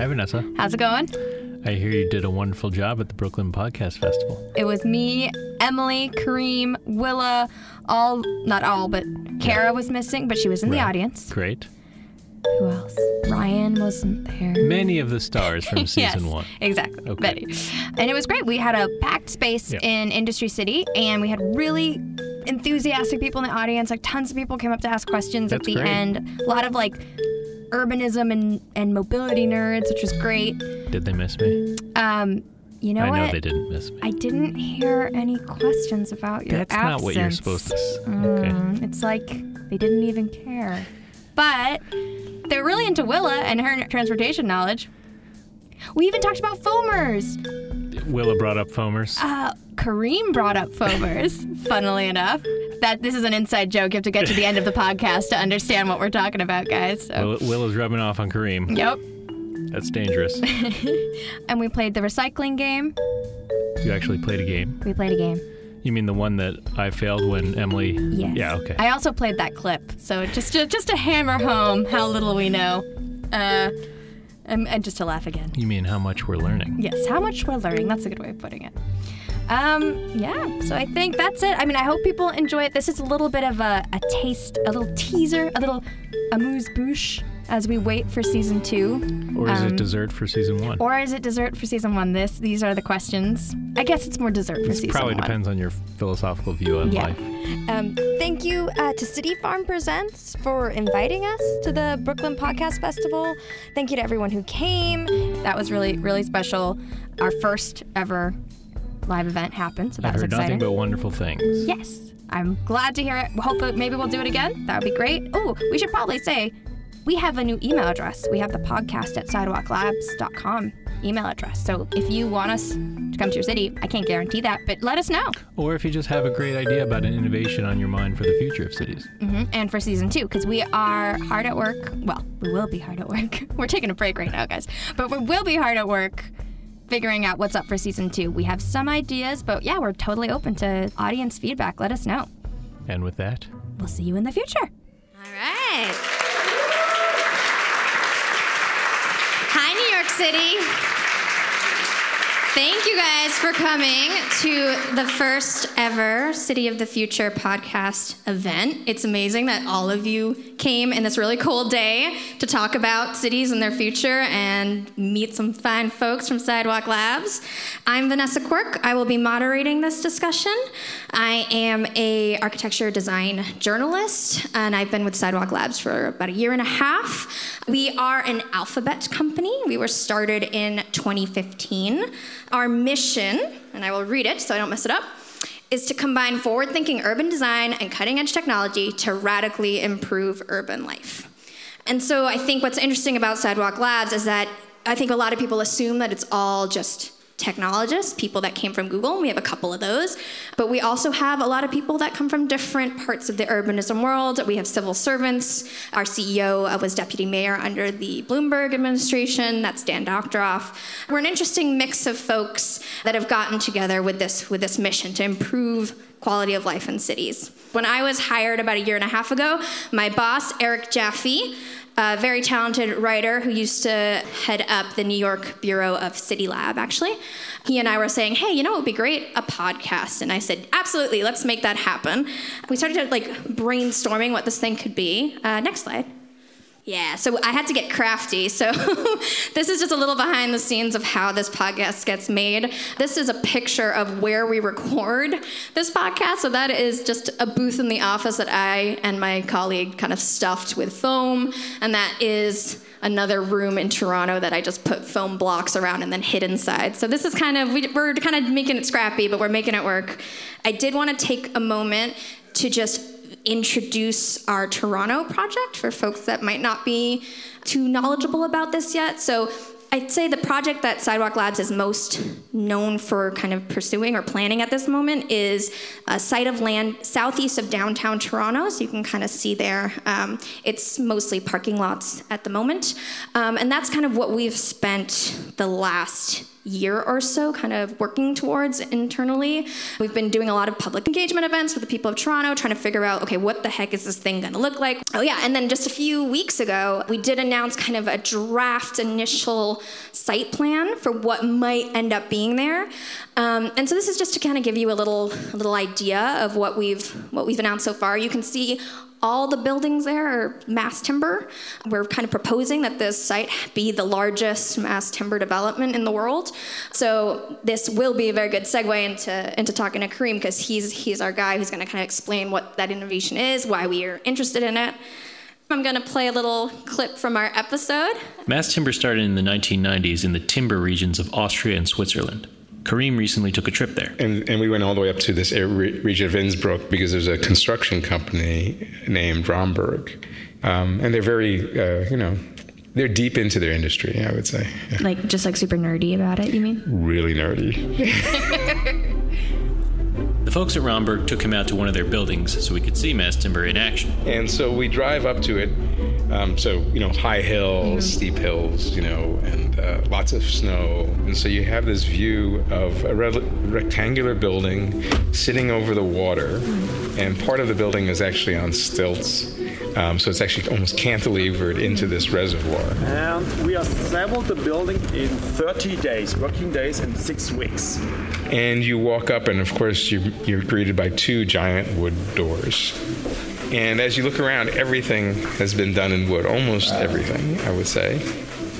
Hi, Vanessa. How's it going? I hear you did a wonderful job at the Brooklyn Podcast Festival. It was me, Emily, Kareem, Willa, all, not all, but Kara was missing, but she was in the audience. Great. Who else? Ryan wasn't there. Many of the stars from season yes, one. Exactly. Okay. Many. And it was great. We had a packed space in Industry City, and we had really enthusiastic people in the audience. Like tons of people came up to ask questions That's at the great. end. A lot of like urbanism and, and mobility nerds, which was great. Did they miss me? Um, you know I what? know they didn't miss me. I didn't hear any questions about your That's not what you're supposed to. s- Okay. Mm, It's like they didn't even care. But they're really into Willa and her transportation knowledge. We even talked about foamers. Willa brought up foamers. Uh, Kareem brought up foamers, funnily enough. That this is an inside joke. You have to get to the end of the podcast to understand what we're talking about, guys. So, Will, Willa's rubbing off on Kareem. yep. That's dangerous. And we played the recycling game. you actually played a game. We played a game. You mean the one that I failed when Emily? Yes. Yeah. Okay. I also played that clip, so just to, just to hammer home how little we know, uh, and, and just to laugh again. you mean how much we're learning? Yes, how much we're learning. That's a good way of putting it. Um, yeah, so I think that's it. I mean, I hope people enjoy it. This is a little bit of a, a taste, a little teaser, a little amuse bouche as we wait for season two. Or is Um, it dessert for season one? Or is it dessert for season one? This, these are the questions. I guess it's more dessert for this season probably one. depends on your philosophical view on Yeah. life. Um, thank you uh, to City Farm Presents for inviting us to the Brooklyn Podcast Festival. Thank you to everyone who came. That was really, really special. Our first ever live event happened, so that I was heard exciting. nothing but wonderful things. Yes, I'm glad to hear it. Hopefully, maybe we'll do it again. That would be great. Oh, we should probably say we have a new email address. We have the podcast at sidewalklabs.com email address. So if you want us to come to your city, I can't guarantee that, but let us know. Or if you just have a great idea about an innovation on your mind for the future of cities. Mm-hmm. And for season two, because we are hard at work. Well, we will be hard at work. We're taking a break right now, guys. But we will be hard at work figuring out what's up for season two. We have some ideas, but yeah, we're totally open to audience feedback. Let us know. And with that, We'll see you in the future. All right. Hi, New York City. Thank you guys for coming to the first ever City of the Future podcast event. It's amazing that all of you came in this really cold day to talk about cities and their future and meet some fine folks from Sidewalk Labs. I'm Vanessa Quirk. I will be moderating this discussion. I am a architecture design journalist and I've been with Sidewalk Labs for about a year and a half. We are an alphabet company. We were started in 2015. Our mission, and I will read it so I don't mess it up, is to combine forward thinking urban design and cutting edge technology to radically improve urban life. And so I think what's interesting about Sidewalk Labs is that I think a lot of people assume that it's all just technologists, people that came from Google. We have a couple of those. But we also have a lot of people that come from different parts of the urbanism world. We have civil servants. Our CEO uh, was deputy mayor under the Bloomberg administration. That's Dan Doctoroff. We're an interesting mix of folks that have gotten together with this, with this mission to improve quality of life in cities. When I was hired about a year and a half ago, my boss, Eric Jaffe, a very talented writer who used to head up the New York Bureau of City Lab, actually. He and I were saying, hey, you know what would be great? A podcast. And I said, absolutely, let's make that happen. We started like brainstorming what this thing could be. Uh, next slide. Yeah, so I had to get crafty. So this is just a little behind the scenes of how this podcast gets made. This is a picture of where we record this podcast. So that is just a booth in the office that I and my colleague kind of stuffed with foam. And that is another room in Toronto that I just put foam blocks around and then hid inside. So this is kind of, we, we're kind of making it scrappy, but we're making it work. I did want to take a moment to just introduce our Toronto project for folks that might not be too knowledgeable about this yet. So I'd say the project that Sidewalk Labs is most known for kind of pursuing or planning at this moment is a site of land southeast of downtown Toronto. So you can kind of see there. Um, it's mostly parking lots at the moment. Um, and that's kind of what we've spent the last year or so kind of working towards internally. We've been doing a lot of public engagement events with the people of Toronto, trying to figure out, okay, what the heck is this thing gonna look like? Oh, yeah, and then just a few weeks ago, we did announce kind of a draft initial site plan for what might end up being there. Um, and so this is just to kind of give you a little, a little idea of what we've, what we've announced so far. You can see all the buildings there are mass timber. We're kind of proposing that this site be the largest mass timber development in the world. So this will be a very good segue into, into talking to Kareem because he's, he's our guy who's going to kind of explain what that innovation is, why we are interested in it. I'm going to play a little clip from our episode. Mass timber started in the 1990s in the timber regions of Austria and Switzerland. Kareem recently took a trip there. And, and we went all the way up to this region of Innsbruck because there's a construction company named Rhomberg. Um, and they're very, uh, you know, they're deep into their industry, I would say. Yeah. Like, just like super nerdy about it, you mean? Really nerdy. The folks at Rhomberg took him out to one of their buildings so we could see mass timber in action. And so we drive up to it. Um, so, you know, high hills, mm-hmm. steep hills, you know, and uh, lots of snow. And so you have this view of a re- rectangular building sitting over the water. Mm-hmm. And part of the building is actually on stilts. Um, so it's actually almost cantilevered into this reservoir. And we assembled the building in 30 days, working days, in six weeks. And you walk up, and of course, you, you're greeted by two giant wood doors. And as you look around, everything has been done in wood, almost everything, I would say.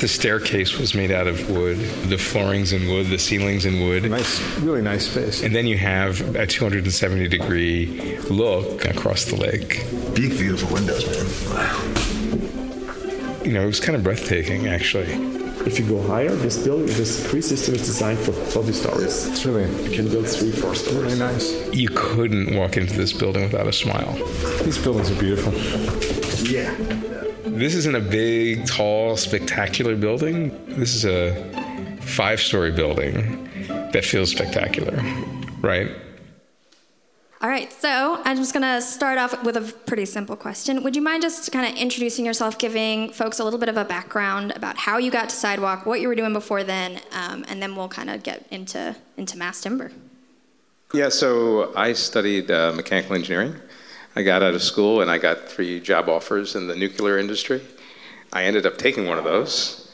The staircase was made out of wood, the floorings in wood, the ceilings in wood. Nice, really nice space. And then you have a 270 degree look across the lake. Big, beautiful windows, man. Wow. You know, it was kind of breathtaking, actually. If you go higher, this building, this tree system is designed for 30 stories. It's really, you can build three, four stories. Really nice. You couldn't walk into this building without a smile. These buildings are beautiful. Yeah. This isn't a big, tall, spectacular building. This is a five story building that feels spectacular, right? All right, so I'm just gonna start off with a pretty simple question. Would you mind just kind of introducing yourself, giving folks a little bit of a background about how you got to Sidewalk, what you were doing before then, um, and then we'll kind of get into into mass timber. Yeah, so I studied uh, mechanical engineering. I got out of school and I got three job offers in the nuclear industry. I ended up taking one of those,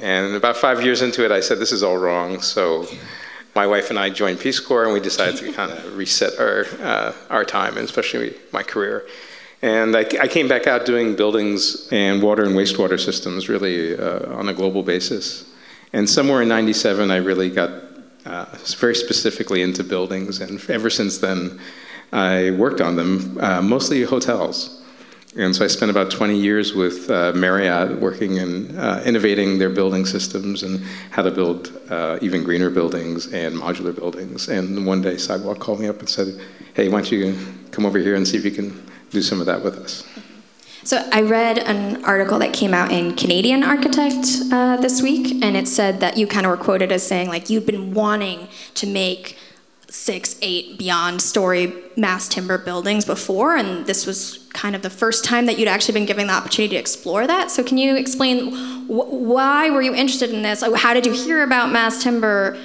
and about five years into it, I said, "This is all wrong." So my wife and I joined Peace Corps, and we decided to kind of reset our uh, our time, and especially my career. And I, I, came back out doing buildings and water and wastewater systems, really uh, on a global basis. And somewhere in '97, I really got uh, very specifically into buildings, and ever since then, I worked on them, uh, mostly hotels. And so I spent about 20 years with uh, Marriott working and uh, innovating their building systems and how to build uh, even greener buildings and modular buildings. And one day Sidewalk called me up and said, hey, why don't you come over here and see if you can do some of that with us. So I read an article that came out in Canadian Architect uh, this week, and it said that you kind of were quoted as saying like you've been wanting to make six, eight beyond story mass timber buildings before, and this was kind of the first time that you'd actually been given the opportunity to explore that. So, can you explain wh- why were you interested in this? How did you hear about mass timber?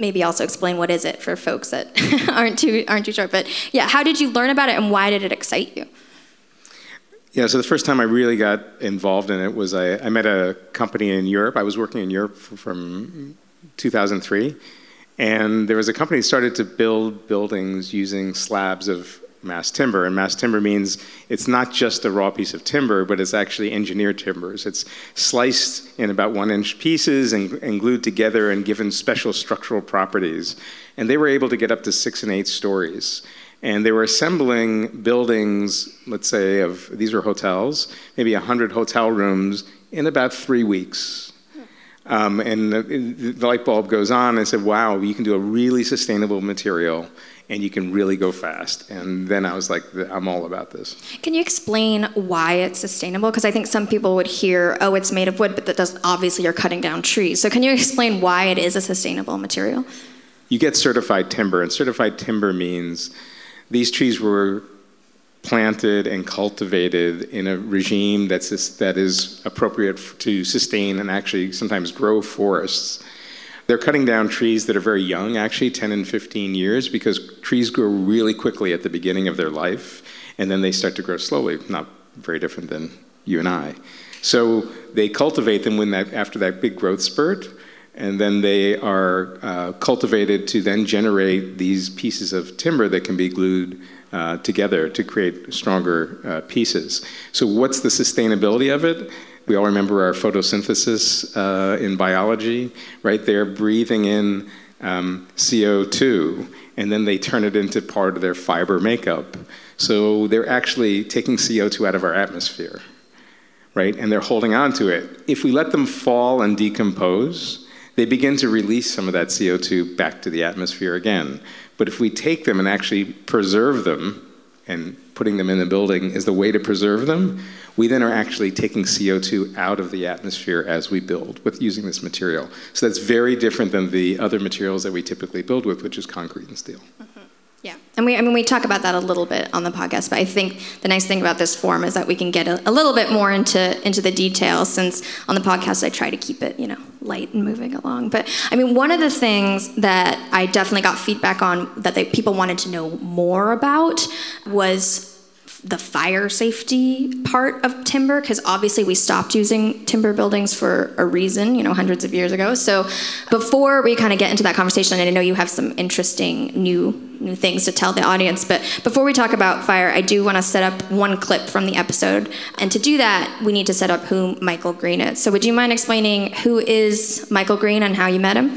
Maybe also explain what is it for folks that aren't too aren't too sure. But yeah, how did you learn about it, and why did it excite you? Yeah, so the first time I really got involved in it was I, I met a company in Europe. I was working in Europe from 2003 and there was a company that started to build buildings using slabs of mass timber. And mass timber means it's not just a raw piece of timber, but it's actually engineered timbers. It's sliced in about one inch pieces and, and, glued together and given special structural properties. And they were able to get up to six and eight stories. And they were assembling buildings, let's say, of these were hotels, maybe 100 hotel rooms in about three weeks. Um, and the, the, light bulb goes on, and I said, wow, you can do a really sustainable material and you can really go fast. And then I was like, I'm all about this. Can you explain why it's sustainable? Because I think some people would hear, oh, it's made of wood, but that does obviously you're cutting down trees. So can you explain why it is a sustainable material? You get certified timber, and certified timber means these trees were planted and cultivated in a regime that's that is appropriate to sustain and actually sometimes grow forests. they're cutting down trees that are very young, actually 10 and 15 years, because trees grow really quickly at the beginning of their life, and then they start to grow slowly, not very different than you and I. So they cultivate them when that, after that big growth spurt, and then they are uh, cultivated to then generate these pieces of timber that can be glued uh, together to create stronger uh, pieces. So, what's the sustainability of it? We all remember our photosynthesis uh, in biology, right? They're breathing in um, CO2 and then they turn it into part of their fiber makeup. So they're actually taking CO2 out of our atmosphere, right? And they're holding on to it. If we let them fall and decompose, they begin to release some of that CO2 back to the atmosphere again. But if we take them and actually preserve them, and putting them in the building is the way to preserve them, we then are actually taking CO2 out of the atmosphere as we build with using this material. So that's very different than the other materials that we typically build with, which is concrete and steel. Mm-hmm. Yeah, and we I mean we talk about that a little bit on the podcast, but I think the nice thing about this form is that we can get a, a, little bit more into into the details. Since on the podcast I try to keep it you know light and moving along. But I mean one of the things that I definitely got feedback on that they, people wanted to know more about was the fire safety part of timber because obviously we stopped using timber buildings for a reason you know hundreds of years ago. So before we kind of get into that conversation and i know you have some interesting new new things to tell the audience but before we talk about fire i do want to set up one clip from the episode. And to do that we need to set up who michael green is. So would you mind explaining who is michael green and how you met him?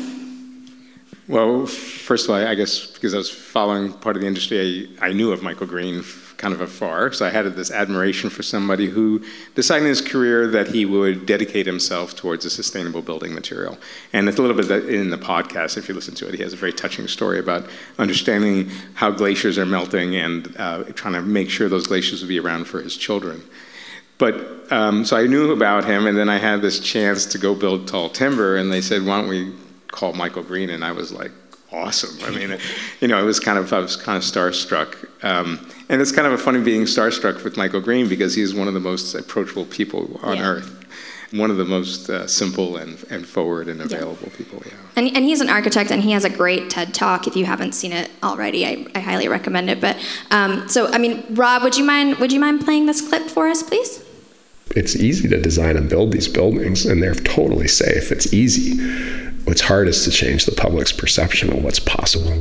Well first of all i guess because i was following part of the industry i, I knew of michael green kind of afar. So I had this admiration for somebody who decided in his career that he would dedicate himself towards a sustainable building material. And it's a little bit in the podcast, if you listen to it, he has a very touching story about understanding how glaciers are melting and uh, trying to make sure those glaciers will be around for his children. But um, so I knew about him, and then I had this chance to go build tall timber, and they said, "Why don't we call Michael Green?" And I was like, "Awesome!" I mean, you know, I was kind of I was kind of starstruck. Um, and it's kind of a funny being starstruck with Michael Green because he's one of the most approachable people on yeah. earth. One of the most uh, simple and, and forward and available yeah. people, yeah. And, and he's an architect and he has a great TED talk. If you haven't seen it already, I, I highly recommend it. But um, so, I mean, Rob, would you mind would you mind playing this clip for us, please? It's easy to design and build these buildings, and they're totally safe. It's easy. What's hard is to change the public's perception of what's possible.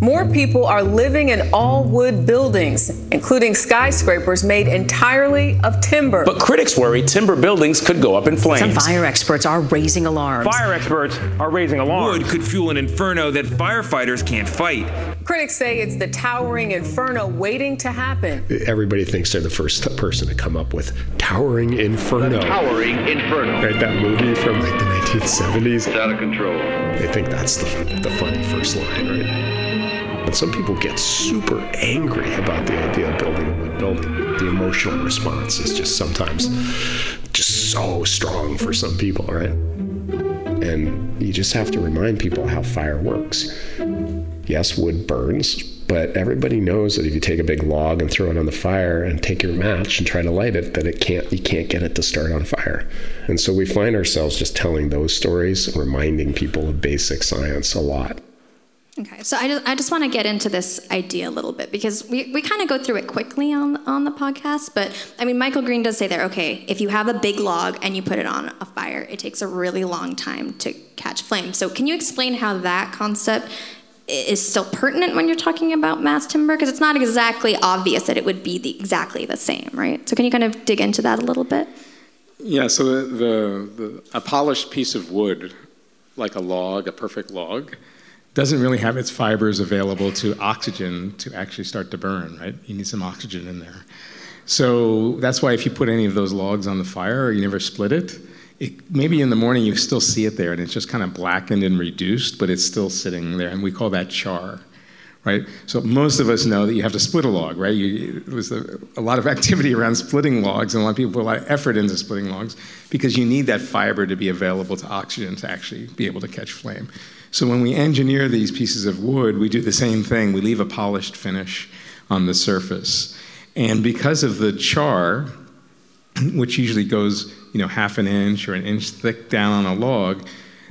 More people are living in all wood buildings, including skyscrapers made entirely of timber. But critics worry timber buildings could go up in flames. Some fire experts are raising alarms. Fire experts are raising alarms. Wood could fuel an inferno that firefighters can't fight. Critics say it's the towering inferno waiting to happen. Everybody thinks they're the first person to come up with towering inferno. The towering inferno. Right, that movie from like the 1970s. It's out of control. They think that's the, the funny first line, right? And some people get super angry about the idea of building a wood building. The emotional response is just sometimes just so strong for some people, right? And you just have to remind people how fire works. Yes, wood burns, but everybody knows that if you take a big log and throw it on the fire and take your match and try to light it, that it can't you can't get it to start on fire. And so we find ourselves just telling those stories, reminding people of basic science a lot. Okay, so I just, I just want to get into this idea a little bit because we, we kind of go through it quickly on, on the podcast. But I mean, Michael Green does say there, okay, if you have a big log and you put it on a fire, it takes a really long time to catch flame. So, can you explain how that concept is still pertinent when you're talking about mass timber? Because it's not exactly obvious that it would be the, exactly the same, right? So, can you kind of dig into that a little bit? Yeah, so the, the, the a polished piece of wood, like a log, a perfect log, doesn't really have its fibers available to oxygen to actually start to burn, right? You need some oxygen in there. So that's why if you put any of those logs on the fire you never split it, it, maybe in the morning you still see it there and it's just kind of blackened and reduced, but it's still sitting there, and we call that char. Right? So most of us know that you have to split a log, right? You, there's a, a, lot of activity around splitting logs, and a lot of people put a lot of effort into splitting logs because you need that fiber to be available to oxygen to actually be able to catch flame. So when we engineer these pieces of wood, we do the same thing. We leave a polished finish on the surface. And because of the char, which usually goes, you know, half an inch or an inch thick down on a log,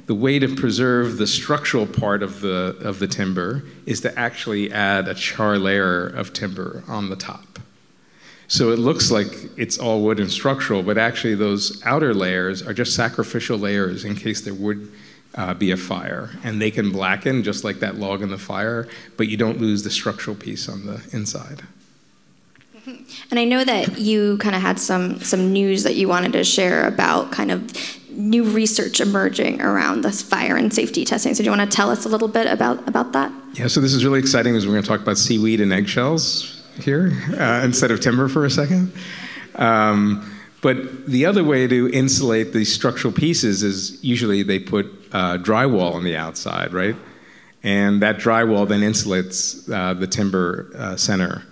the way to preserve the structural part of the, of the timber is to actually add a char layer of timber on the top. So it looks like it's all wood and structural, but actually those outer layers are just sacrificial layers in case there would uh, be a fire. And they can blacken just like that log in the fire, but you don't lose the structural piece on the inside. And I know that you kind of had some some news that you wanted to share about kind of new research emerging around this fire and safety testing. So do you want to tell us a little bit about about that? Yeah, so this is really exciting because we're going to talk about seaweed and eggshells here uh, instead of timber for a second. Um, but the other way to insulate these structural pieces is usually they put uh, drywall on the outside, right? And that drywall then insulates uh, the timber uh, center.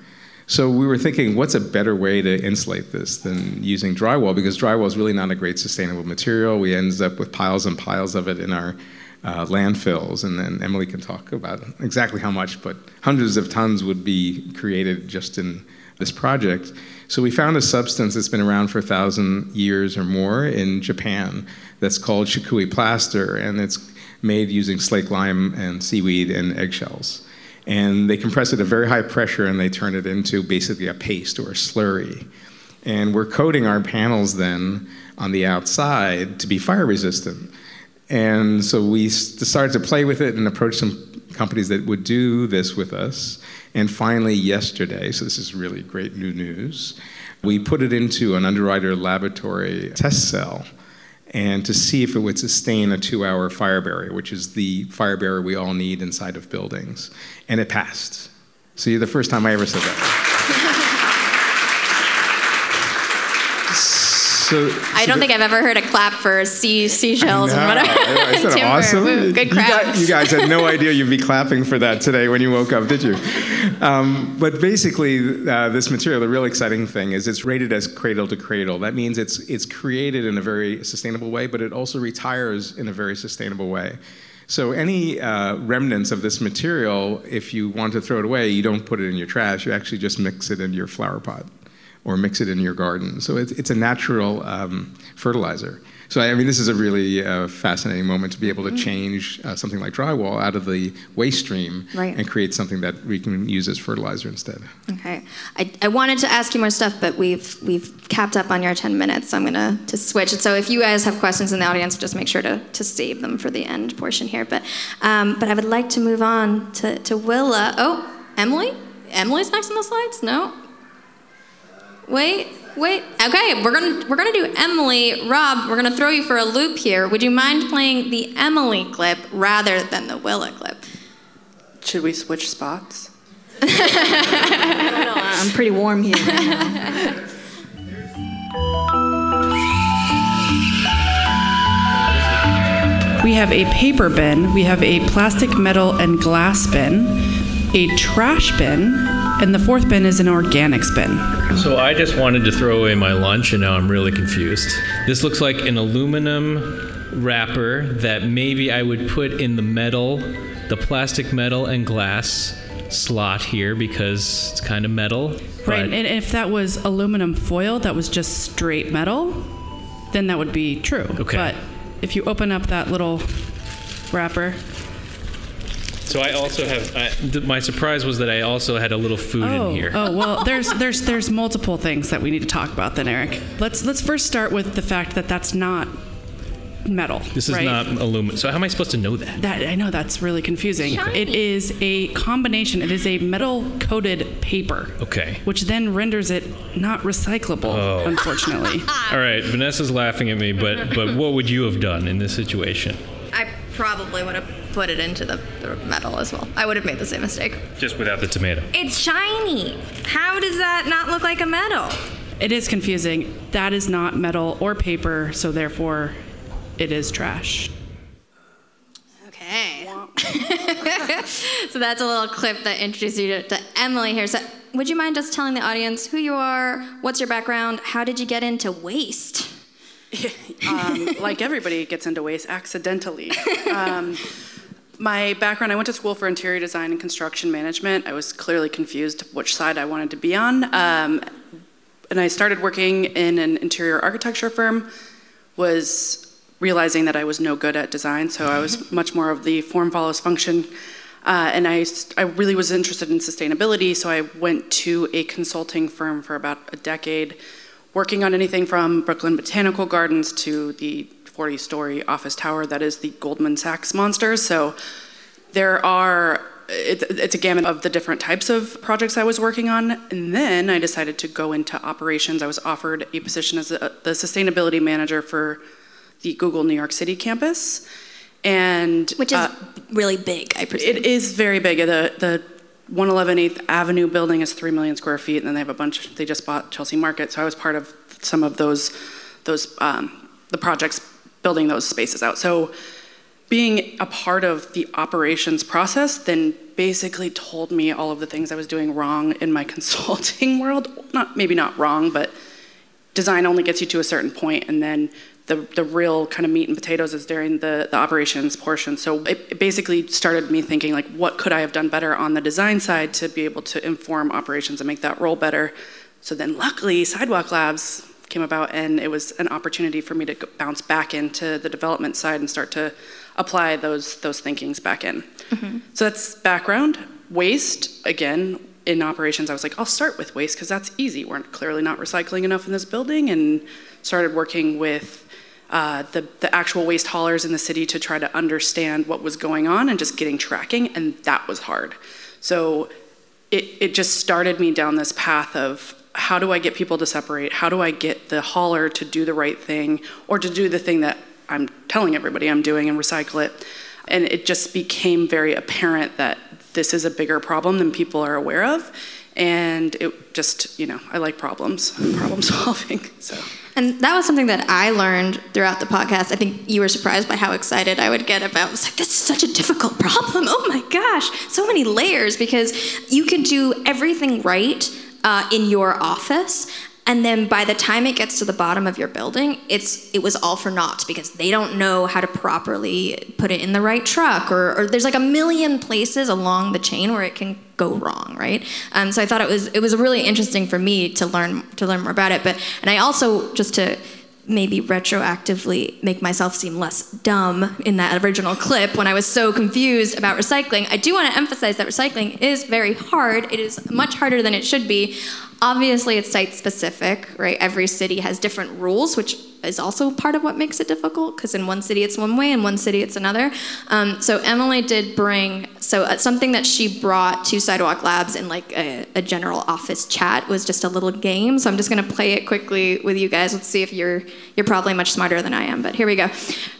So we were thinking, what's a better way to insulate this than using drywall? Because drywall is really not a great sustainable material. We end up with piles and piles of it in our uh, landfills, and then Emily can talk about exactly how much, but hundreds of tons would be created just in this project. So we found a substance that's been around for a thousand years or more in Japan that's called shikui plaster, and it's made using slake lime and seaweed and eggshells and they compress it at very high pressure and they turn it into basically a paste or a slurry. And we're coating our panels then on the outside to be fire resistant. And so we decided to play with it and approach some companies that would do this with us. And finally, yesterday, so this is really great new news, we put it into an Underwriter laboratory test cell and to see if it would sustain a two hour fire barrier, which is the fire barrier we all need inside of buildings. And it passed. So you're the first time I ever said that. So, I don't think I've ever heard a clap for sea seashells and whatever. Isn't awesome? Woo, good crowd. You, you, guys had no idea you'd be clapping for that today when you woke up, did you? Um, but basically, uh, this material, the real exciting thing is it's rated as cradle to cradle. That means it's it's created in a very sustainable way, but it also retires in a very sustainable way. So any uh, remnants of this material, if you want to throw it away, you don't put it in your trash. You actually just mix it into your flower pot or mix it in your garden. So it's, it's a natural um, fertilizer. So I mean, this is a really uh, fascinating moment to be able to mm. change uh, something like drywall out of the waste stream right. and create something that we can use as fertilizer instead. Okay, I, I wanted to ask you more stuff, but we've we've capped up on your 10 minutes, so I'm gonna to switch. So if you guys have questions in the audience, just make sure to, to save them for the end portion here. But um, but I would like to move on to, to Willa. Oh, Emily? Emily's next on the slides? No? Wait, wait. Okay, we're gonna we're gonna do Emily. Rob, we're gonna throw you for a loop here. Would you mind playing the Emily clip rather than the Willa clip? Should we switch spots? I'm pretty warm here. We have a paper bin, we have a plastic, metal, and glass bin, a trash bin, and the fourth bin is an organics bin. So I just wanted to throw away my lunch and now I'm really confused. This looks like an aluminum wrapper that maybe I would put in the metal, the plastic metal and glass slot here because it's kind of metal. Right, and if that was aluminum foil that was just straight metal, then that would be true. Okay. But if you open up that little wrapper, so I also have. I, th- my surprise was that I also had a little food oh, in here. Oh well, there's there's there's multiple things that we need to talk about then, Eric. Let's let's first start with the fact that that's not metal. This is right? not aluminum. So how am I supposed to know that? That I know that's really confusing. Shiny. It is a combination. It is a metal coated paper. Okay. Which then renders it not recyclable, Oh. unfortunately. All right, Vanessa's laughing at me, but but what would you have done in this situation? I probably would have put it into the, the metal as well. I would have made the same mistake. Just without the tomato. It's shiny. How does that not look like a metal? It is confusing. That is not metal or paper, so therefore it is trash. Okay. so that's a little clip that introduces you to, to Emily here. So would you mind just telling the audience who you are, what's your background, how did you get into waste? um, like everybody gets into waste accidentally. Um, my background, I went to school for interior design and construction management. I was clearly confused which side I wanted to be on. Um, and I started working in an interior architecture firm, was realizing that I was no good at design, so I was much more of the form follows function. Uh, and I, I really was interested in sustainability, so I went to a consulting firm for about a decade, working on anything from Brooklyn Botanical Gardens to the 40 story office tower that is the Goldman Sachs monster. So there are it, it's a gamut of the different types of projects I was working on. And then I decided to go into operations. I was offered a position as a, the sustainability manager for the Google New York City campus. And which is uh, really big, I presume. It is very big. The the 111 8th Avenue building is 3 million square feet, and then they have a bunch. They just bought Chelsea Market, so I was part of some of those those um, the projects building those spaces out. So being a part of the operations process then basically told me all of the things I was doing wrong in my consulting world. Not maybe not wrong, but design only gets you to a certain point, and then the, the real kind of meat and potatoes is during the, the operations portion. So it, it basically started me thinking like, what could I have done better on the design side to be able to inform operations and make that role better? So then, luckily, Sidewalk Labs came about, and it was an opportunity for me to bounce back into the development side and start to apply those those thinkings back in. Mm-hmm. So that's background. Waste again in operations. I was like, I'll start with waste because that's easy. We're clearly not recycling enough in this building, and started working with uh, the the actual waste haulers in the city to try to understand what was going on and just getting tracking, and that was hard. So it it just started me down this path of how do I get people to separate? How do I get the hauler to do the right thing or to do the thing that I'm telling everybody I'm doing and recycle it. And it just became very apparent that this is a bigger problem than people are aware of. And it just, you know, I like problems, problem solving. So. And that was something that I learned throughout the podcast. I think you were surprised by how excited I would get about. It's like this is such a difficult problem. Oh my gosh, so many layers because you can do everything right uh, in your office, and then by the time it gets to the bottom of your building it's it was all for naught because they don't know how to properly put it in the right truck or, or there's like a million places along the chain where it can go wrong right? Um, so i thought it was it was really interesting for me to learn to learn more about it but and i also just to maybe retroactively make myself seem less dumb in that original clip when I was so confused about recycling. I do want to emphasize that recycling is very hard. It is much harder than it should be. Obviously, it's site specific, right? Every city has different rules, which is also part of what makes it difficult because in one city it's one way, in one city it's another. Um, so Emily did bring so uh, something that she brought to Sidewalk Labs in like a, a, general office chat was just a little game. So I'm just gonna play it quickly with you guys. Let's see if you're you're probably much smarter than I am. But here we go.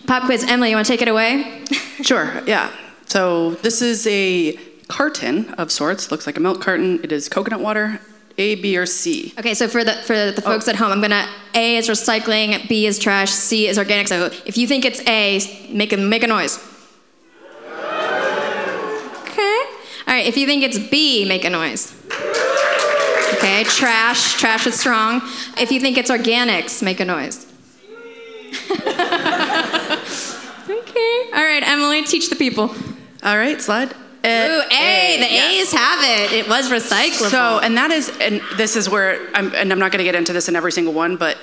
Pop quiz. Emily, you want to take it away? sure. Yeah. So this is a carton of sorts. Looks like a milk carton. It is coconut water a, B, or C? Okay, so for the for the oh. folks oh. at home, I'm gonna A is recycling, B is trash, C is organic. So if you think it's A, make a make a noise. Okay. All right. If you think it's B, make a noise. Okay. Trash. Trash is strong. If you think it's organics, make a noise. okay. All right, Emily, teach the people. All right, slide. Ooh, A. A. The yes. A's have it. It was recyclable. So, and that is, and this is where, I'm, and I'm not going to get into this in every single one, but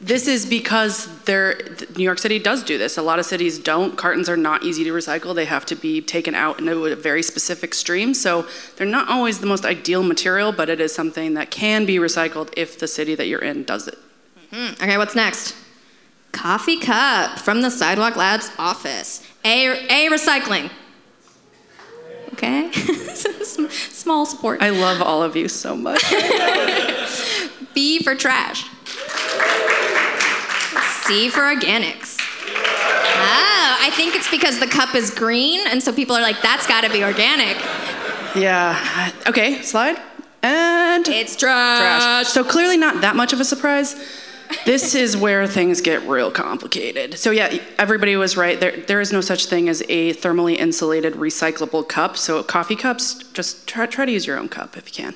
this is because there, New York City does do this. A lot of cities don't. Cartons are not easy to recycle. They have to be taken out into a very specific stream. So they're not always the most ideal material, but it is something that can be recycled if the city that you're in does it. Mm-hmm. Okay, what's next? Coffee cup from the Sidewalk Labs office. A, A recycling okay? Small support. I love all of you so much. B for trash. C for organics. Oh, I think it's because the cup is green, and so people are like, that's gotta be organic. Yeah. Okay, slide. And it's trash. trash. So clearly not that much of a surprise this is where things get real complicated. So yeah, everybody was right. There, there is no such thing as a thermally insulated recyclable cup. So coffee cups, just try, try to use your own cup if you can.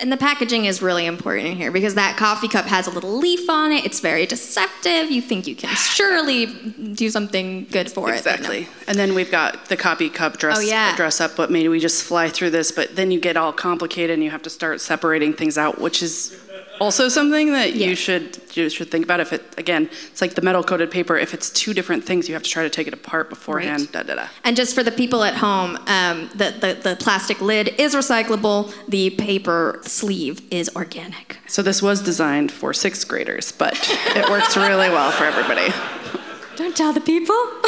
And the packaging is really important here because that coffee cup has a little leaf on it. It's very deceptive. You think you can surely do something good for exactly. it. Exactly. And then we've got the coffee cup dress, oh, yeah. dress up, but maybe we just fly through this, but then you get all complicated and you have to start separating things out, which is Also, something that you should you should think about if it again, it's like the metal coated paper. If it's two different things, you have to try to take it apart beforehand. Right. Da, da, da. And just for the people at home, um, the, the, the plastic lid is recyclable, the paper sleeve is organic. So this was designed for sixth graders, but it works really well for everybody. Don't tell the people.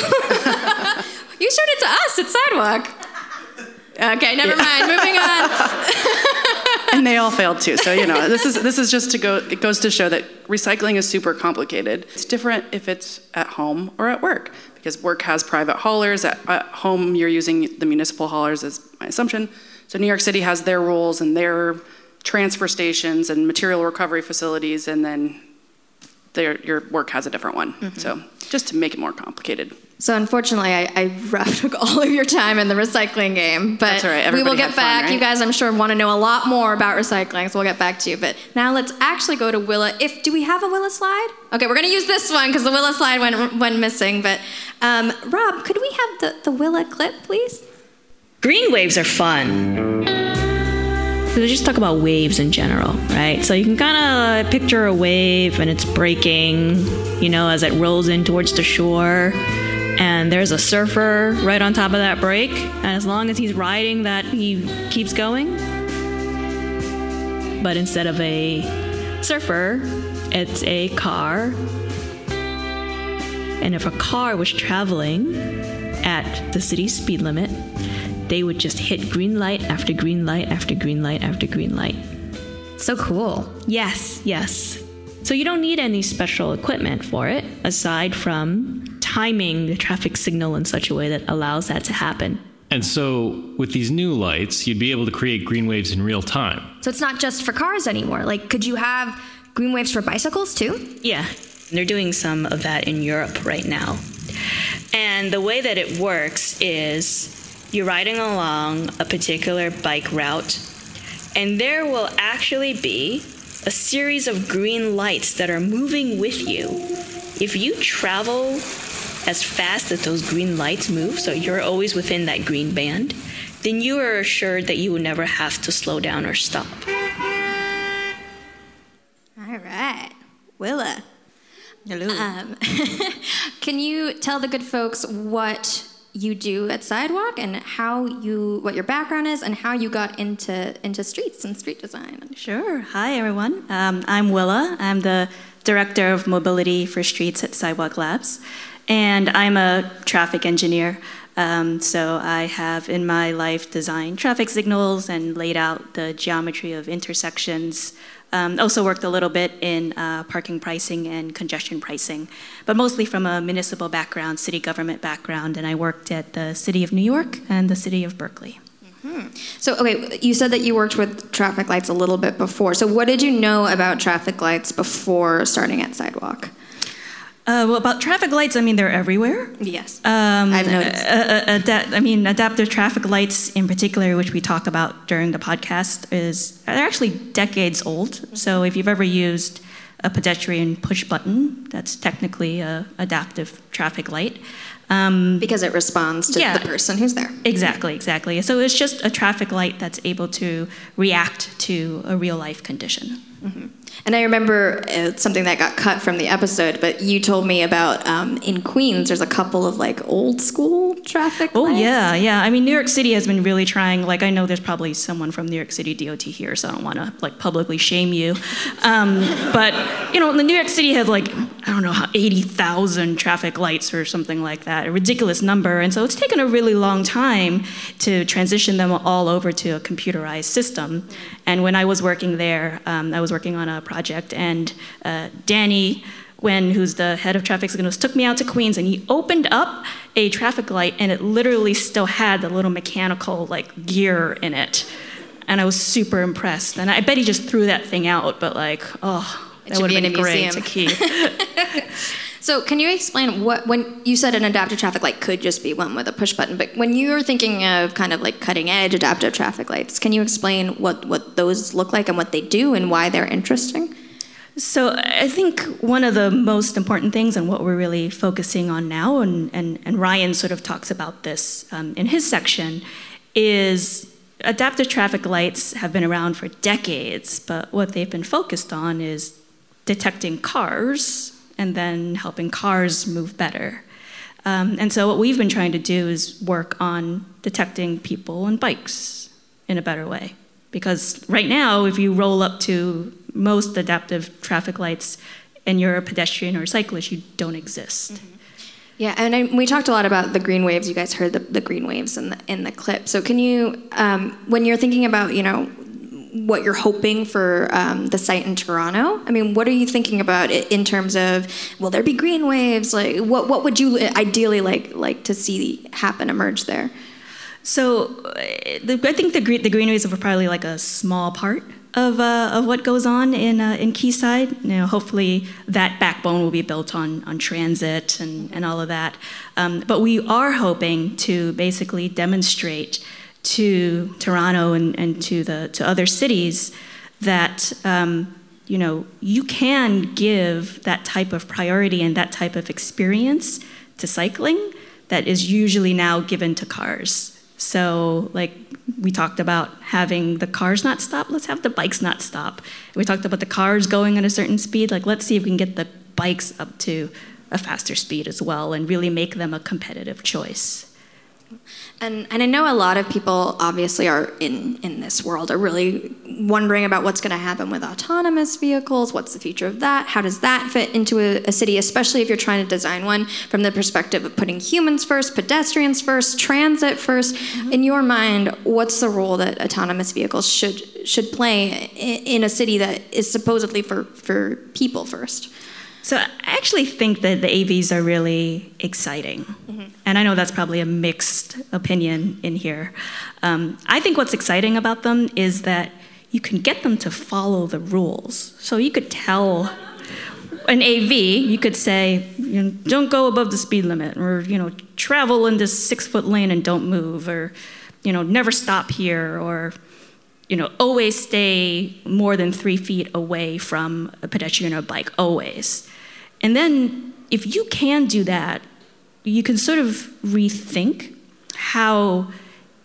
you showed it to us at Sidewalk. Okay, never mind. Moving on. and they all failed too. So you know, this is this is just to go. It goes to show that recycling is super complicated. It's different if it's at home or at work because work has private haulers. At, at home, you're using the municipal haulers, is my assumption. So New York City has their rules and their transfer stations and material recovery facilities, and then their, your work has a different one. Mm-hmm. So just to make it more complicated. So unfortunately, I, I took all of your time in the recycling game, but That's all right. we will get had fun, back. right? You guys, I'm sure, want to know a lot more about recycling, so we'll get back to you. But now let's actually go to Willa. If do we have a Willa slide? Okay, we're gonna use this one because the Willa slide went went missing. But um, Rob, could we have the the Willa clip, please? Green waves are fun. So just talk about waves in general, right? So you can kind of picture a wave and it's breaking, you know, as it rolls in towards the shore. And there's a surfer right on top of that break. And as long as he's riding that, he keeps going. But instead of a surfer, it's a car. And if a car was traveling at the city speed limit, they would just hit green light after green light after green light after green light. So cool. Yes, yes. So you don't need any special equipment for it aside from timing the traffic signal in such a way that allows that to happen. And so, with these new lights, you'd be able to create green waves in real time. So it's not just for cars anymore. Like, could you have green waves for bicycles too? Yeah, they're doing some of that in Europe right now. And the way that it works is you're riding along a particular bike route, and there will actually be a series of green lights that are moving with you. If you travel as fast as those green lights move, so you're always within that green band, then you are assured that you will never have to slow down or stop. All right, Willa. Hello. Um, can you tell the good folks what you do at Sidewalk and how you, what your background is, and how you got into into streets and street design? Sure. Hi, everyone. Um, I'm Willa. I'm the Director of Mobility for Streets at Sidewalk Labs, and I'm a traffic engineer. Um, so I have in my life designed traffic signals and laid out the geometry of intersections. Um, also worked a little bit in uh, parking pricing and congestion pricing, but mostly from a municipal background, city government background, and I worked at the City of New York and the City of Berkeley. So, okay, you said that you worked with traffic lights a little bit before. So, what did you know about traffic lights before starting at Sidewalk? Uh, well, about traffic lights, I mean, they're everywhere. Yes. Um, I've noticed. uh, uh, ada- I mean, adaptive traffic lights in particular, which we talk about during the podcast, is they're actually decades old. So if you've ever used a pedestrian push button, that's technically a adaptive traffic light. Um, because it responds to yeah. the person who's there. Exactly, exactly. So it's just a traffic light that's able to react to a real life condition. And I remember uh, something that got cut from the episode, but you told me about um, in Queens, there's a couple of like old school traffic Oh lights. yeah, yeah. I mean, New York City has been really trying. Like, I know there's probably someone from New York City DOT here, so I don't want to like publicly shame you. Um, but you know, the New York City has like I don't know how eighty thousand traffic lights or something like that, a ridiculous number. And so it's taken a really long time to transition them all over to a computerized system. And when I was working there, um, I was working on a project, and uh, Danny. When who's the head of traffic signals took me out to Queens and he opened up a traffic light and it literally still had the little mechanical like gear in it. And I was super impressed. And I bet he just threw that thing out, but like, oh, that would be have in been a great to keep. So, can you explain what when you said an adaptive traffic light could just be one with a push button, but when you're thinking of kind of like cutting edge adaptive traffic lights, can you explain what what those look like and what they do and why they're interesting? So I think one of the most important things and what we're really focusing on now, and, and, and Ryan sort of talks about this um, in his section, is adaptive traffic lights have been around for decades, but what they've been focused on is detecting cars and then helping cars move better. Um, and so, what we've been trying to do is work on detecting people and bikes in a better way. Because right now, if you roll up to most adaptive traffic lights and you're a pedestrian or a cyclist, you don't exist. Mm-hmm. Yeah, and I, we talked a lot about the green waves. You guys heard the, the green waves in the in the clip. So can you, um, when you're thinking about, you know, what you're hoping for um, the site in Toronto? I mean, what are you thinking about in terms of will there be green waves? Like, what what would you ideally like like to see happen emerge there? So, uh, the, I think the the green waves are probably like a small part of, uh, of what goes on in, uh, in Quayside. You know, hopefully that backbone will be built on, on transit and, and all of that. Um, but we are hoping to basically demonstrate to Toronto and, and to, the, to other cities that um, you know, you can give that type of priority and that type of experience to cycling that is usually now given to cars. So, like we talked about having the cars not stop, let's have the bikes not stop. We talked about the cars going at a certain speed, like let's see if we can get the bikes up to a faster speed as well and really make them a competitive choice. And, and I know a lot of people obviously are in, in this world are really wondering about what's going to happen with autonomous vehicles. What's the future of that? How does that fit into a, a, city, especially if you're trying to design one from the perspective of putting humans first, pedestrians first, transit 1st mm-hmm. In your mind, what's the role that autonomous vehicles should should play in, in a city that is supposedly for, for people first? So I actually think that the AVs are really exciting. Mm-hmm. And I know that's probably a mixed opinion in here. Um, I think what's exciting about them is that you can get them to follow the rules. So you could tell an AV, you could say, you know, don't go above the speed limit, or you know, travel in this six foot lane and don't move, or you know, never stop here, or you know, always stay more than three feet away from a pedestrian or bike, always. And then if you can do that, you can sort of rethink how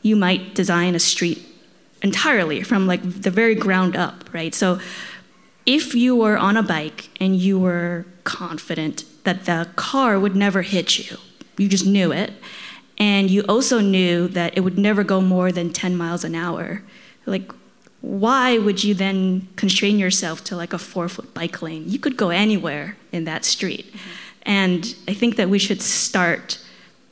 you might design a street entirely from like the very ground up, right? So if you were on a bike and you were confident that the car would never hit you, you just knew it, and you also knew that it would never go more than 10 miles an hour, like why would you then constrain yourself to like a four foot bike lane? You could go anywhere in that street. Mm-hmm. And I think that we should start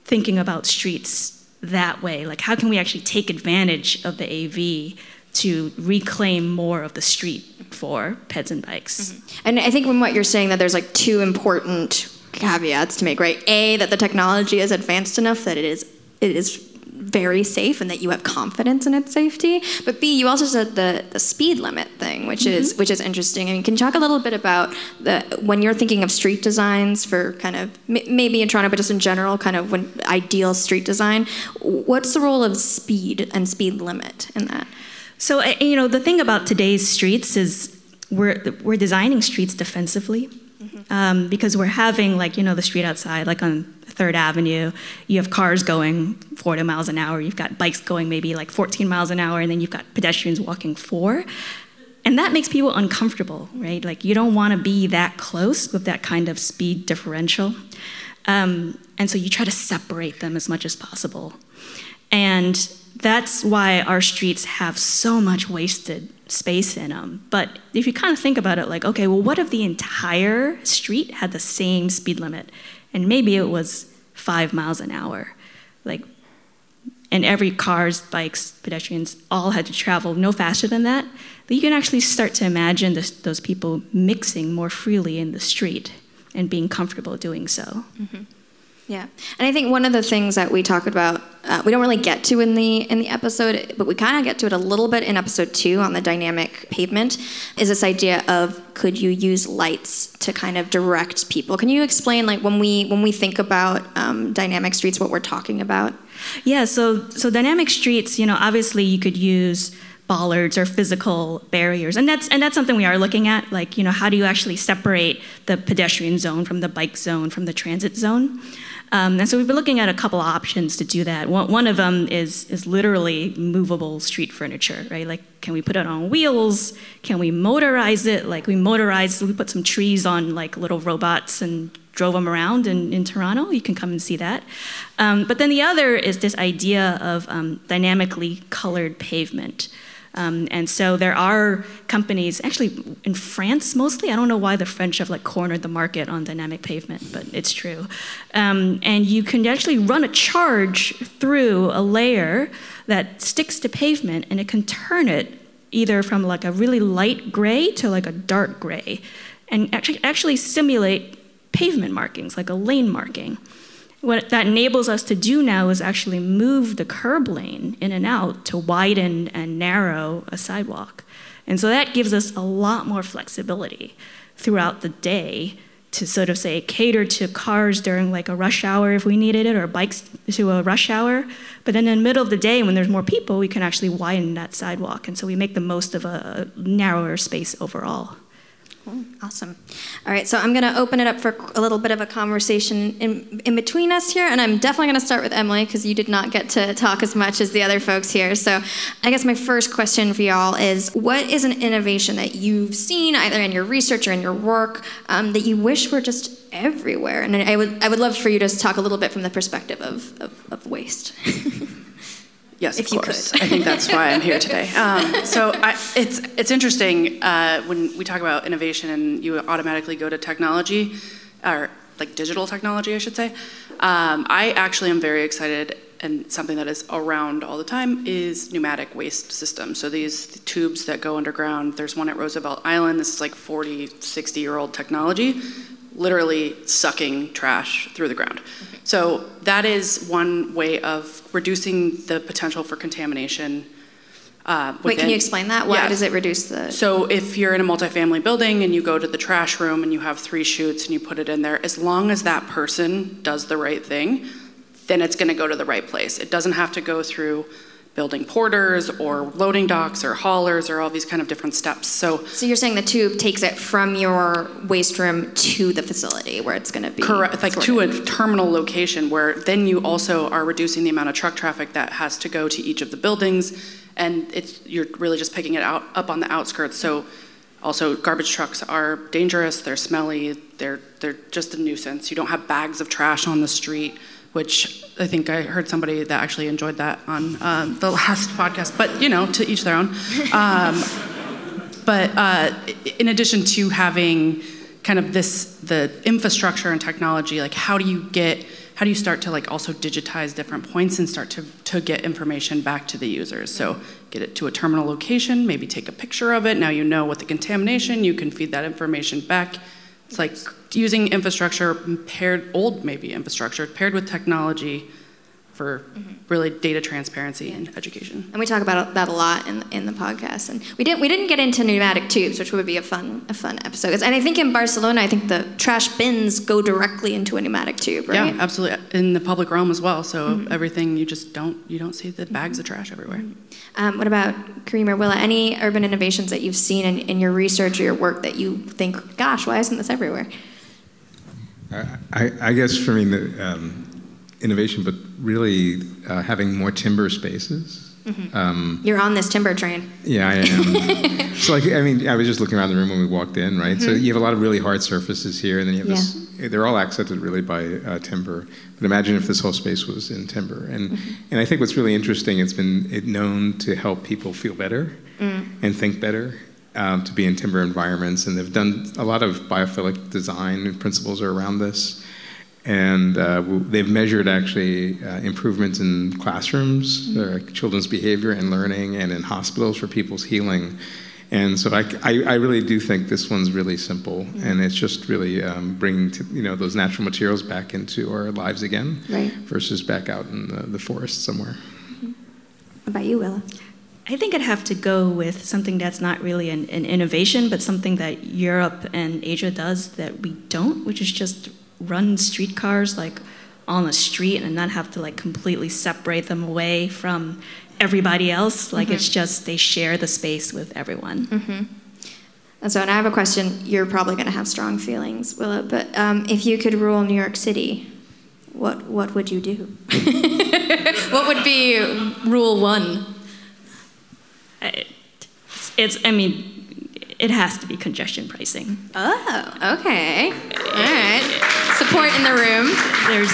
thinking about streets that way. Like, how can we actually take advantage of the AV to reclaim more of the street for peds and bikes? Mm-hmm. And I think from what you're saying, that there's like two important caveats to make, right? A, that the technology is advanced enough that it is it is very safe and that you have confidence in its safety. But B, you also said the, the speed limit thing, which mm-hmm. is which is interesting. I mean, can you talk a little bit about the when you're thinking of street designs for kind of maybe in Toronto, but just in general, kind of when ideal street design, what's the role of speed and speed limit in that? So you know, the thing about today's streets is we're we're designing streets defensively. Mm-hmm. Um, because we're having like you know the street outside like on Third Avenue, you have cars going 40 miles an hour, you've got bikes going maybe like 14 miles an hour, and then you've got pedestrians walking four. And that makes people uncomfortable, right? Like you don't want to be that close with that kind of speed differential. Um, and so you try to separate them as much as possible. And that's why our streets have so much wasted space in them. But if you kind of think about it, like, okay, well, what if the entire street had the same speed limit? And maybe it was five miles an hour. Like, and every cars, bikes, pedestrians all had to travel no faster than that. But you can actually start to imagine this, those people mixing more freely in the street and being comfortable doing so. Mm-hmm. Yeah, and I think one of the things that we talk about, uh, we don't really get to in the in the episode, but we kind of get to it a little bit in episode two on the dynamic pavement, is this idea of could you use lights to kind of direct people? Can you explain, like when we when we think about um, dynamic streets, what we're talking about? Yeah, so so dynamic streets, you know, obviously you could use bollards or physical barriers. And that's and that's something we are looking at. Like, you know, how do you actually separate the pedestrian zone from the bike zone from the transit zone? Um, and so we've been looking at a couple options to do that. One, one of them is is literally movable street furniture, right? Like, can we put it on wheels? Can we motorize it? Like, we motorized, we put some trees on like little robots and drove them around in, in Toronto. You can come and see that. Um, but then the other is this idea of um, dynamically colored pavement. Um, and so there are companies, actually in France mostly. I don't know why the French have like cornered the market on dynamic pavement, but it's true. Um, and you can actually run a charge through a layer that sticks to pavement, and it can turn it either from like a really light gray to like a dark gray, and actually actually simulate pavement markings, like a lane marking. What that enables us to do now is actually move the curb lane in and out to widen and narrow a sidewalk. And so that gives us a lot more flexibility throughout the day to sort of say cater to cars during like a rush hour if we needed it or bikes to a rush hour but then in the middle of the day when there's more people we can actually widen that sidewalk and so we make the most of a narrower space overall. Awesome. All right, so I'm going to open it up for a little bit of a conversation in, in between us here, and I'm definitely going to start with Emily because you did not get to talk as much as the other folks here. So I guess my first question for y'all is what is an innovation that you've seen either in your research or in your work um, that you wish were just everywhere? And I would, I would love for you to just talk a little bit from the perspective of, of, of waste. Yes, if of you course. could. I think that's why I'm here today. Um, so I, it's it's interesting uh, when we talk about innovation and you automatically go to technology, or like digital technology, I should say. Um, I actually am very excited, and something that is around all the time is pneumatic waste systems. So these tubes that go underground. There's one at Roosevelt Island. This is like 40, 60 year old technology, literally sucking trash through the ground. So that is one way of reducing the potential for contamination. Uh, Wait, can you explain that? Why does it reduce the. So if you're in a multifamily building and you go to the trash room and you have three chutes and you put it in there, as long as that person does the right thing, then it's going to go to the right place. It doesn't have to go through building porters or loading docks or haulers or all these kind of different steps. So So you're saying the tube takes it from your waste room to the facility where it's going to be Correct, like to a terminal location where then you also are reducing the amount of truck traffic that has to go to each of the buildings, and it's you're really just picking it out up on the outskirts. So, also garbage trucks are dangerous. They're smelly. They're they're just a nuisance. You don't have bags of trash on the street, which I think I heard somebody that actually enjoyed that on um, the last podcast. But you know, to each their own. Um, but uh, in addition to having kind of this the infrastructure and technology like how do you get how do you start to like also digitize different points and start to, to get information back to the users so get it to a terminal location maybe take a picture of it now you know what the contamination you can feed that information back it's like using infrastructure paired old maybe infrastructure paired with technology for really data transparency and education And we talk about that a lot in in the podcast. And we didn't we didn't get into pneumatic tubes, which would be a fun a fun episode. 'Cause- And I think in Barcelona, I think the trash bins go directly into a pneumatic tube, right? Yeah, absolutely. In the public realm as well. So everything you just don't you don't see the bags of trash everywhere. Um, what about Kareem or Willa? Any urban innovations that you've seen in, in your research or your work that you think, gosh, why isn't this everywhere? I, I guess for me, the um, innovation, but really uh, having more timber spaces. Mhm. Um, You're on this timber train. yeah, I am. so, like, I mean, I was just looking around the room when we walked in, right? So Mhm. you have a lot of really hard surfaces here, and then you have this. They're all accented really by uh, timber. But imagine if this whole space was in timber, and and I think what's really interesting, it's been it known to help people feel better Mm. and think better um, to be in timber environments. And they've done a lot of biophilic design principles are around this. And uh, they've measured actually uh, improvements in classrooms, uh, children's behavior and learning, and in hospitals for people's healing. And so I, I, I really do think this one's really simple, and it's just really um, bringing to, you know those natural materials back into our lives again, Right. versus back out in the, the forest somewhere. What about you, Willa? I think I'd have to go with something that's not really an, an innovation, but something that Europe and Asia does that we don't, which is just run streetcars like on the street and not have to like completely separate them away from everybody else. Like it's just they share the space with everyone. Mm-hmm. And so, and I have a question. You're probably going to have strong feelings, Willa, but um, if you could rule New York City, what what would you do? what would be rule one? It's I mean, it has to be congestion pricing. Oh, okay. All right. Support in the room. There's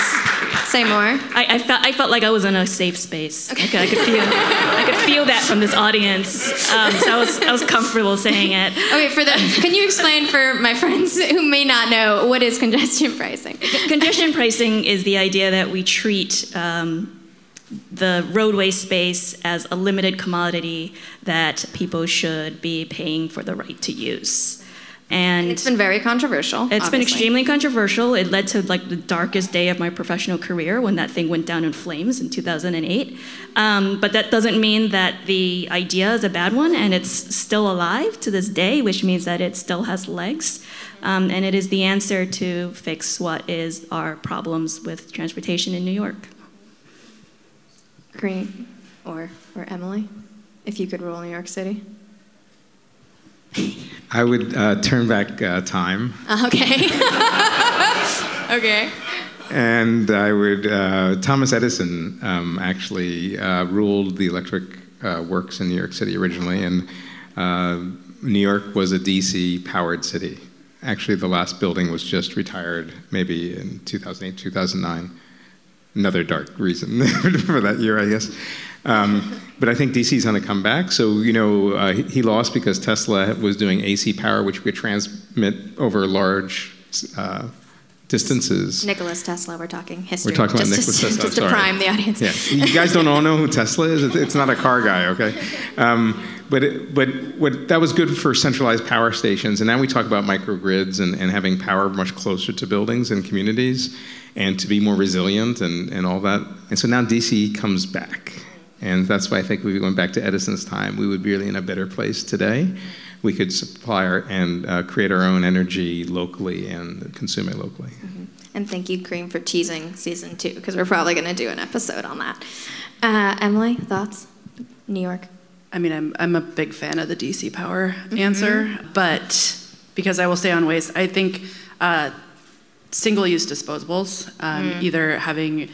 say more. I, I felt I felt like I was in a safe space. Okay. I, could, I could feel I could feel that from this audience. Um, so I was I was comfortable saying it. Okay, for the can you explain for my friends who may not know what is congestion pricing? Congestion pricing is the idea that we treat um, the roadway space as a limited commodity that people should be paying for the right to use. And, it's been very controversial. It's been extremely controversial. It led to like the darkest day of my professional career when that thing went down in flames in 2008. Um, but that doesn't mean that the idea is a bad one, and it's still alive to this day, which means that it still has legs. Um, and it is the answer to fix what is our problems with transportation in New York. Kareem or or Emily, if you could rule New York City. I would uh, turn back uh, time. Uh, okay. okay. And I would, uh, Thomas Edison um, actually uh, ruled the electric uh, works in New York City originally, and uh, New York was a DC powered city. Actually, the last building was just retired maybe in 2008, 2009. Another dark reason for that year, I guess. Um, but I think DC's on a comeback. So, you know, uh, he, lost because Tesla was doing AC power, which could transmit over large uh, distances. Nicholas Tesla, we're talking history. We're talking about just Nicholas to, Tesla. Just to prime the audience. Yeah. You guys don't all know who Tesla is? It's- It's not a car guy, okay? Um, but it, but what, that was good for centralized power stations. And now we talk about microgrids and, and having power much closer to buildings and communities and to be more resilient and, and all that. And so now DC comes back. And that's why I think if we went back to Edison's time, we would be really in a better place today. We could supply our, and uh, create our own energy locally and consume it locally. And thank you, Kareem, for teasing season two, because we're probably going to do an episode on that. Uh, Emily, thoughts? New York. I mean, I'm, I'm a big fan of the DC power Mhm. answer, but because I will stay on waste, I think uh, single use disposables, um, Mm. either having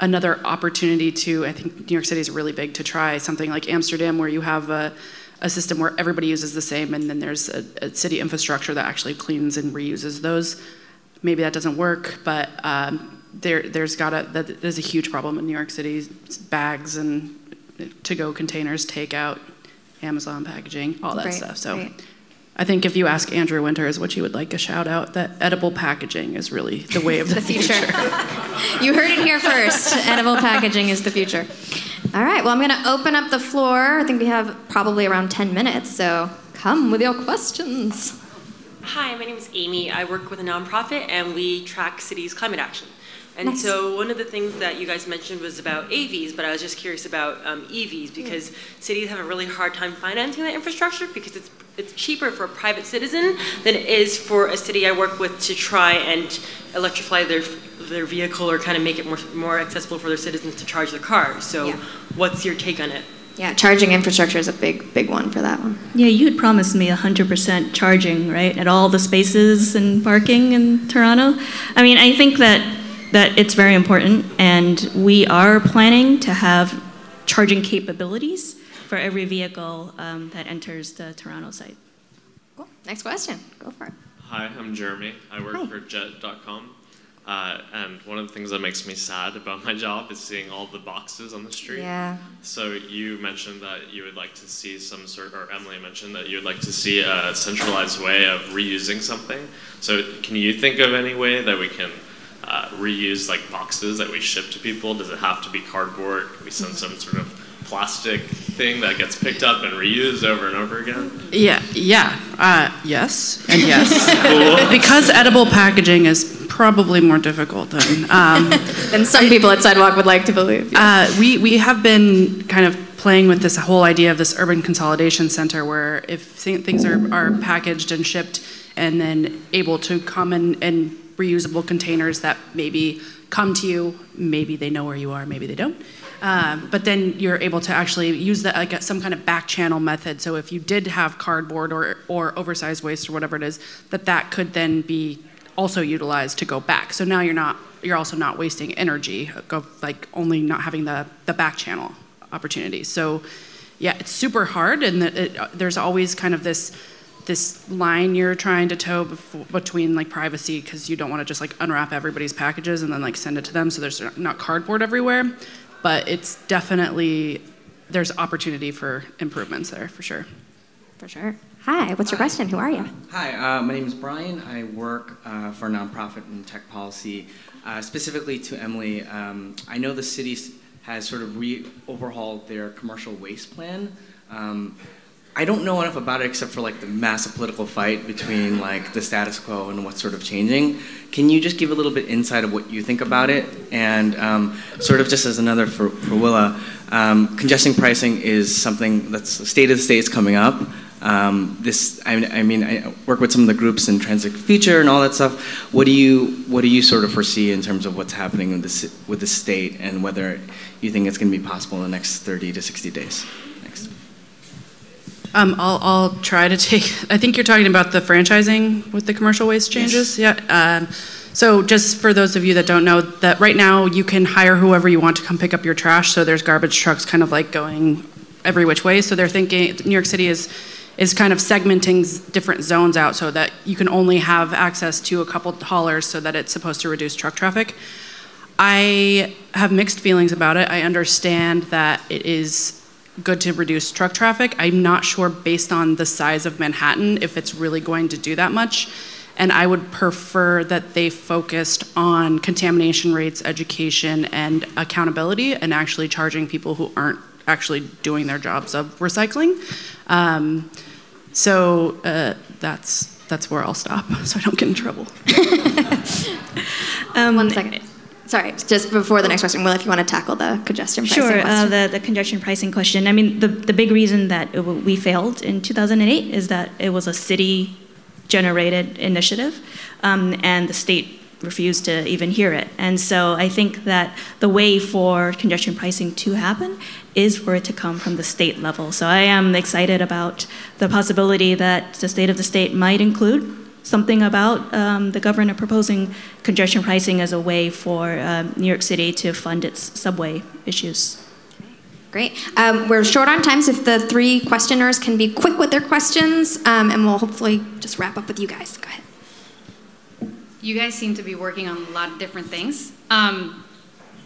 another opportunity to, I think New York City is really big to try something like Amsterdam, where you have a, a system where everybody uses the same, and then there's a, a city infrastructure that actually cleans and reuses those. Maybe that doesn't work, but um, there, there's got to, that, there's a huge problem in New York City, bags and to-go containers, takeout, Amazon packaging, all that Right, stuff. So right. I think if you ask Andrew Winters what you would like a shout out, that edible packaging is really the way of the, The future. you heard it here first. Edible packaging is the future. All right, well, I'm going to open up the floor. I think we have probably around 10 minutes, so come with your questions. Hi, my name is Amy. I work with a nonprofit and we track cities' climate action. And Nice. so one of the things that you guys mentioned was about AVs, but I was just curious about um, EVs because cities have a really hard time financing that infrastructure because it's it's cheaper for a private citizen than it is for a city I work with to try and electrify their their vehicle or kind of make it more more accessible for their citizens to charge their cars. So, what's your take on it? Yeah, charging infrastructure is a big, big one for that one. Yeah, you had promised me 100% charging, right, at all the spaces and parking in Toronto. I mean, I think that that it's very important, and we are planning to have charging capabilities for every vehicle um, that enters the Toronto site. Cool. Next question. Go for it. Hi, I'm Jeremy. I work Hi. for Jet.com. Uh, and one of the things that makes me sad about my job is seeing all the boxes on the street. Yeah. So you mentioned that you would like to see some sort, or Emily mentioned that you would like to see a centralized way of reusing something. So can you think of any way that we can uh, reuse like boxes that we ship to people? Does it have to be cardboard? Can we send some sort of plastic thing that gets picked up and reused over and over again? Yeah, yeah. Uh, yes, and yes. Cool. Because edible packaging is probably more difficult than um, than some people at Sidewalk would like to believe. Uh, we we have been kind of playing with this whole idea of this urban consolidation center, where if things are are packaged and shipped, and then able to come and, in reusable containers that maybe come to you, maybe they know where you are, maybe they don't. Um, but then you're able to actually use that like some kind of back channel method. So if you did have cardboard or, or oversized waste or whatever it is, that that could then be also utilized to go back. So now you're not you're also not wasting energy, of like only not having the the back channel opportunity. So yeah, it's super hard, and the, it, there's always kind of this this line you're trying to toe before, between like privacy because you don't want to just like unwrap everybody's packages and then like send it to them so there's not cardboard everywhere but it's definitely there's opportunity for improvements there for sure. For sure. Hi what's your question? Who are you? Hi uh, my name is brian. I work uh, for a nonprofit in tech policy uh, specifically to emily. Um, i know the city has sort of re overhauled their commercial waste plan. Um, I don't know enough about it except for like the massive political fight between like the status quo and what's sort of changing. Can you just give a little bit insight of what you think about it? And um, sort of just as another for, for Willa, um, congestion pricing is something that's state of the states coming up. Um, this, I, I, mean, I work with some of the groups in Transit Future and all that stuff. What do you, what do you sort of foresee in terms of what's happening with the, with the state and whether you think it's going to be possible in the next 30 to 60 days? Um, I'll, I'll try to take. I think you're talking about the franchising with the commercial waste changes. Yeah. Um, so just for those of you that don't know, that right now you can hire whoever you want to come pick up your trash. So there's garbage trucks kind of like going every which way. So they're thinking New York City is is kind of segmenting different zones out so that you can only have access to a couple haulers so that it's supposed to reduce truck traffic. I have mixed feelings about it. I understand that it is good to reduce truck traffic. I'm not sure, based on the size of Manhattan, if it's really going to do that much. And I would prefer that they focused on contamination rates, education, and accountability, and actually charging people who aren't actually doing their jobs of recycling. Um, so uh, that's that's where I'll stop, so I don't get in trouble. um, One second. Sorry, just before the next question, Will, if you want to tackle the congestion pricing sure, question. Sure, uh, the, the congestion pricing question. I mean, the, the big reason that it, we failed in 2008 is that it was a city generated initiative, um, and the state refused to even hear it. And so I think that the way for congestion pricing to happen is for it to come from the state level. So I am excited about the possibility that the state of the state might include something about um, the governor proposing congestion pricing as a way for um, New York City to fund its subway issues. Great. Um, we're short on time, so if the three questioners can be quick with their questions, um, and we'll hopefully just wrap up with you guys. Go ahead. You guys seem to be working on a lot of different things. Um,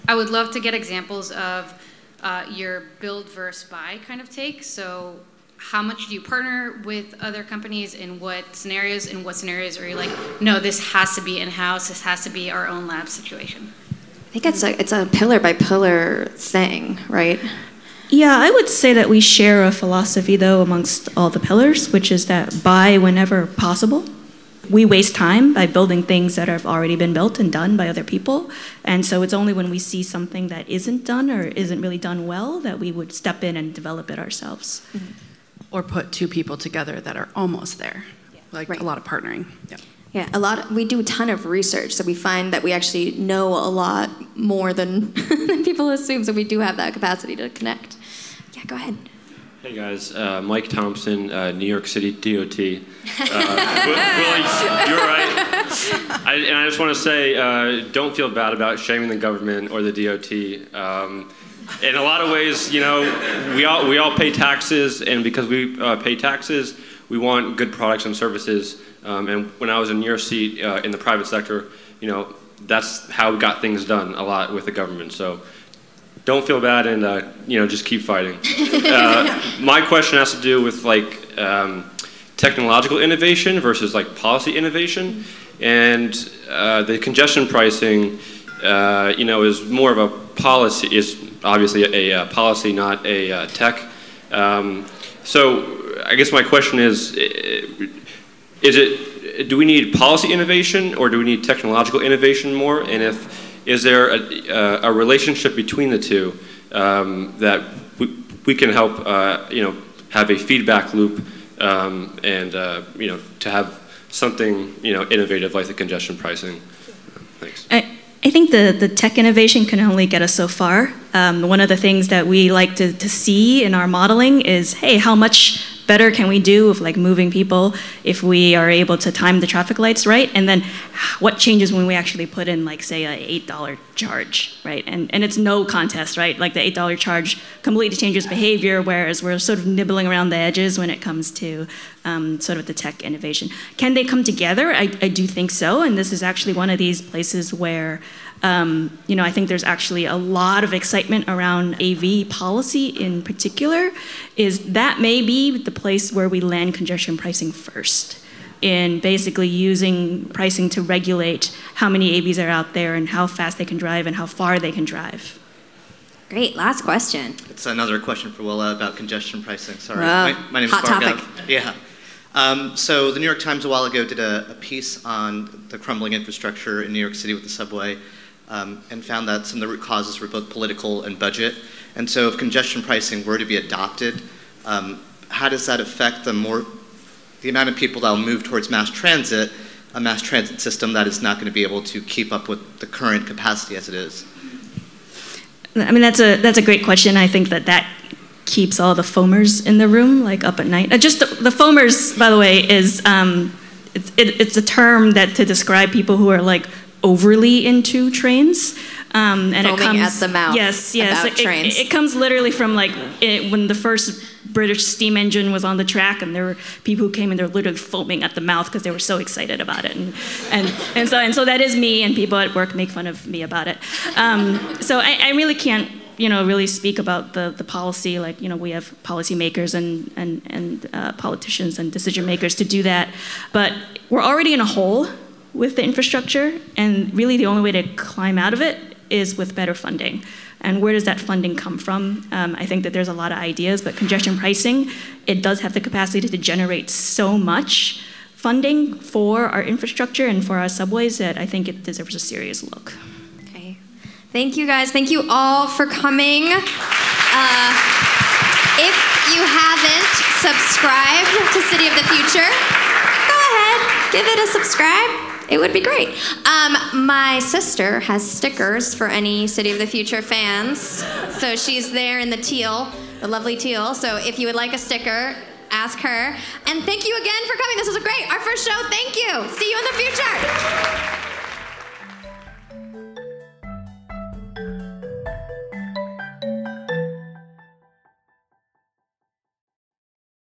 I would love to get examples of uh, your build versus buy kind of take. So, how much do you partner with other companies in what scenarios? In what scenarios are you like no this has to be in-house this has to be our own lab situation? I think it's a it's a pillar by pillar thing right? Yeah i would say that we share a philosophy though amongst all the pillars which is that buy whenever possible. We waste time by building things that have already been built and done by other people. And so it's only when we see something that isn't done or isn't really done well that we would step in and develop it ourselves. Mm-hmm or put two people together that are almost there. Yeah. Like right. a lot of partnering. Yeah. Yeah, a lot. we do a ton of research, so we find that we actually know a lot more than, than people assume. So we do have that capacity to connect. Yeah, go ahead. Hey guys, uh, Mike Thompson, uh, New York City DOT. Uh, Willie, you're right. I, and I just want to say, uh, don't feel bad about shaming the government or the DOT. Um, in a lot of ways, you know, we all we all pay taxes, and because we uh, pay taxes, we want good products and services. Um, and when I was in your seat uh, in the private sector, you know, that's how we got things done a lot with the government. So don't feel bad, and uh, you know, just keep fighting. Uh, my question has to do with like um, technological innovation versus like policy innovation, and uh, the congestion pricing. Uh, you know, is more of a policy is obviously a, a uh, policy, not a uh, tech. Um, so I guess my question is, is it, do we need policy innovation or do we need technological innovation more? And if, is there a, a relationship between the two um, that we, we can help, uh, you know, have a feedback loop um, and, uh, you know, to have something, you know, innovative like the congestion pricing? Thanks. I- I think the, the tech innovation can only get us so far. Um, one of the things that we like to, to see in our modeling is hey, how much better can we do with like moving people if we are able to time the traffic lights right? And then what changes when we actually put in like say a $8 charge, right? And, and it's no contest, right? Like the $8 charge completely changes behavior, whereas we're sort of nibbling around the edges when it comes to um, sort of the tech innovation. Can they come together? I, I do think so, and this is actually one of these places where um, you know, I think there's actually a lot of excitement around AV policy in particular. Is that may be the place where we land congestion pricing first, in basically using pricing to regulate how many AVs are out there and how fast they can drive and how far they can drive. Great. Last question. It's another question for Willa about congestion pricing. Sorry. Wow. My, my name is Hot Bargav. topic. Yeah. Um, so the New York Times a while ago did a, a piece on the crumbling infrastructure in New York City with the subway um, and found that some of the root causes were both political and budget. And so if congestion pricing were to be adopted, um, how does that affect the more the amount of people that will move towards mass transit, a mass transit system that is not going to be able to keep up with the current capacity as it is? I mean, that's a that's a great question. I think that that keeps all the foamers in the room, like up at night. Uh, just the, the foamers, by the way, is um, it's, it, it's a term that to describe people who are like overly into trains. Um, and Foaming it comes at the mouth Yes, yes. it. It, it comes literally from like it, when the first British steam engine was on the track, and there were people who came and they're literally foaming at the mouth because they were so excited about it. And, and, and, so, and so that is me, and people at work make fun of me about it. Um, so I, I really can't you know, really speak about the, the policy. Like, you know, we have policymakers and, and, and uh, politicians and decision makers to do that. But we're already in a hole with the infrastructure, and really the only way to climb out of it is with better funding. And where does that funding come from? Um, I think that there's a lot of ideas, but congestion pricing, it does have the capacity to generate so much funding for our infrastructure and for our subways that I think it deserves a serious look. Okay. Thank you guys. Thank you all for coming. Uh, if you haven't subscribed to City of the Future, go ahead, give it a subscribe. It would be great. Um, my sister has stickers for any City of the Future fans. So she's there in the teal, the lovely teal. So if you would like a sticker, ask her. And thank you again for coming. This was great. Our first show. Thank you. See you in the future.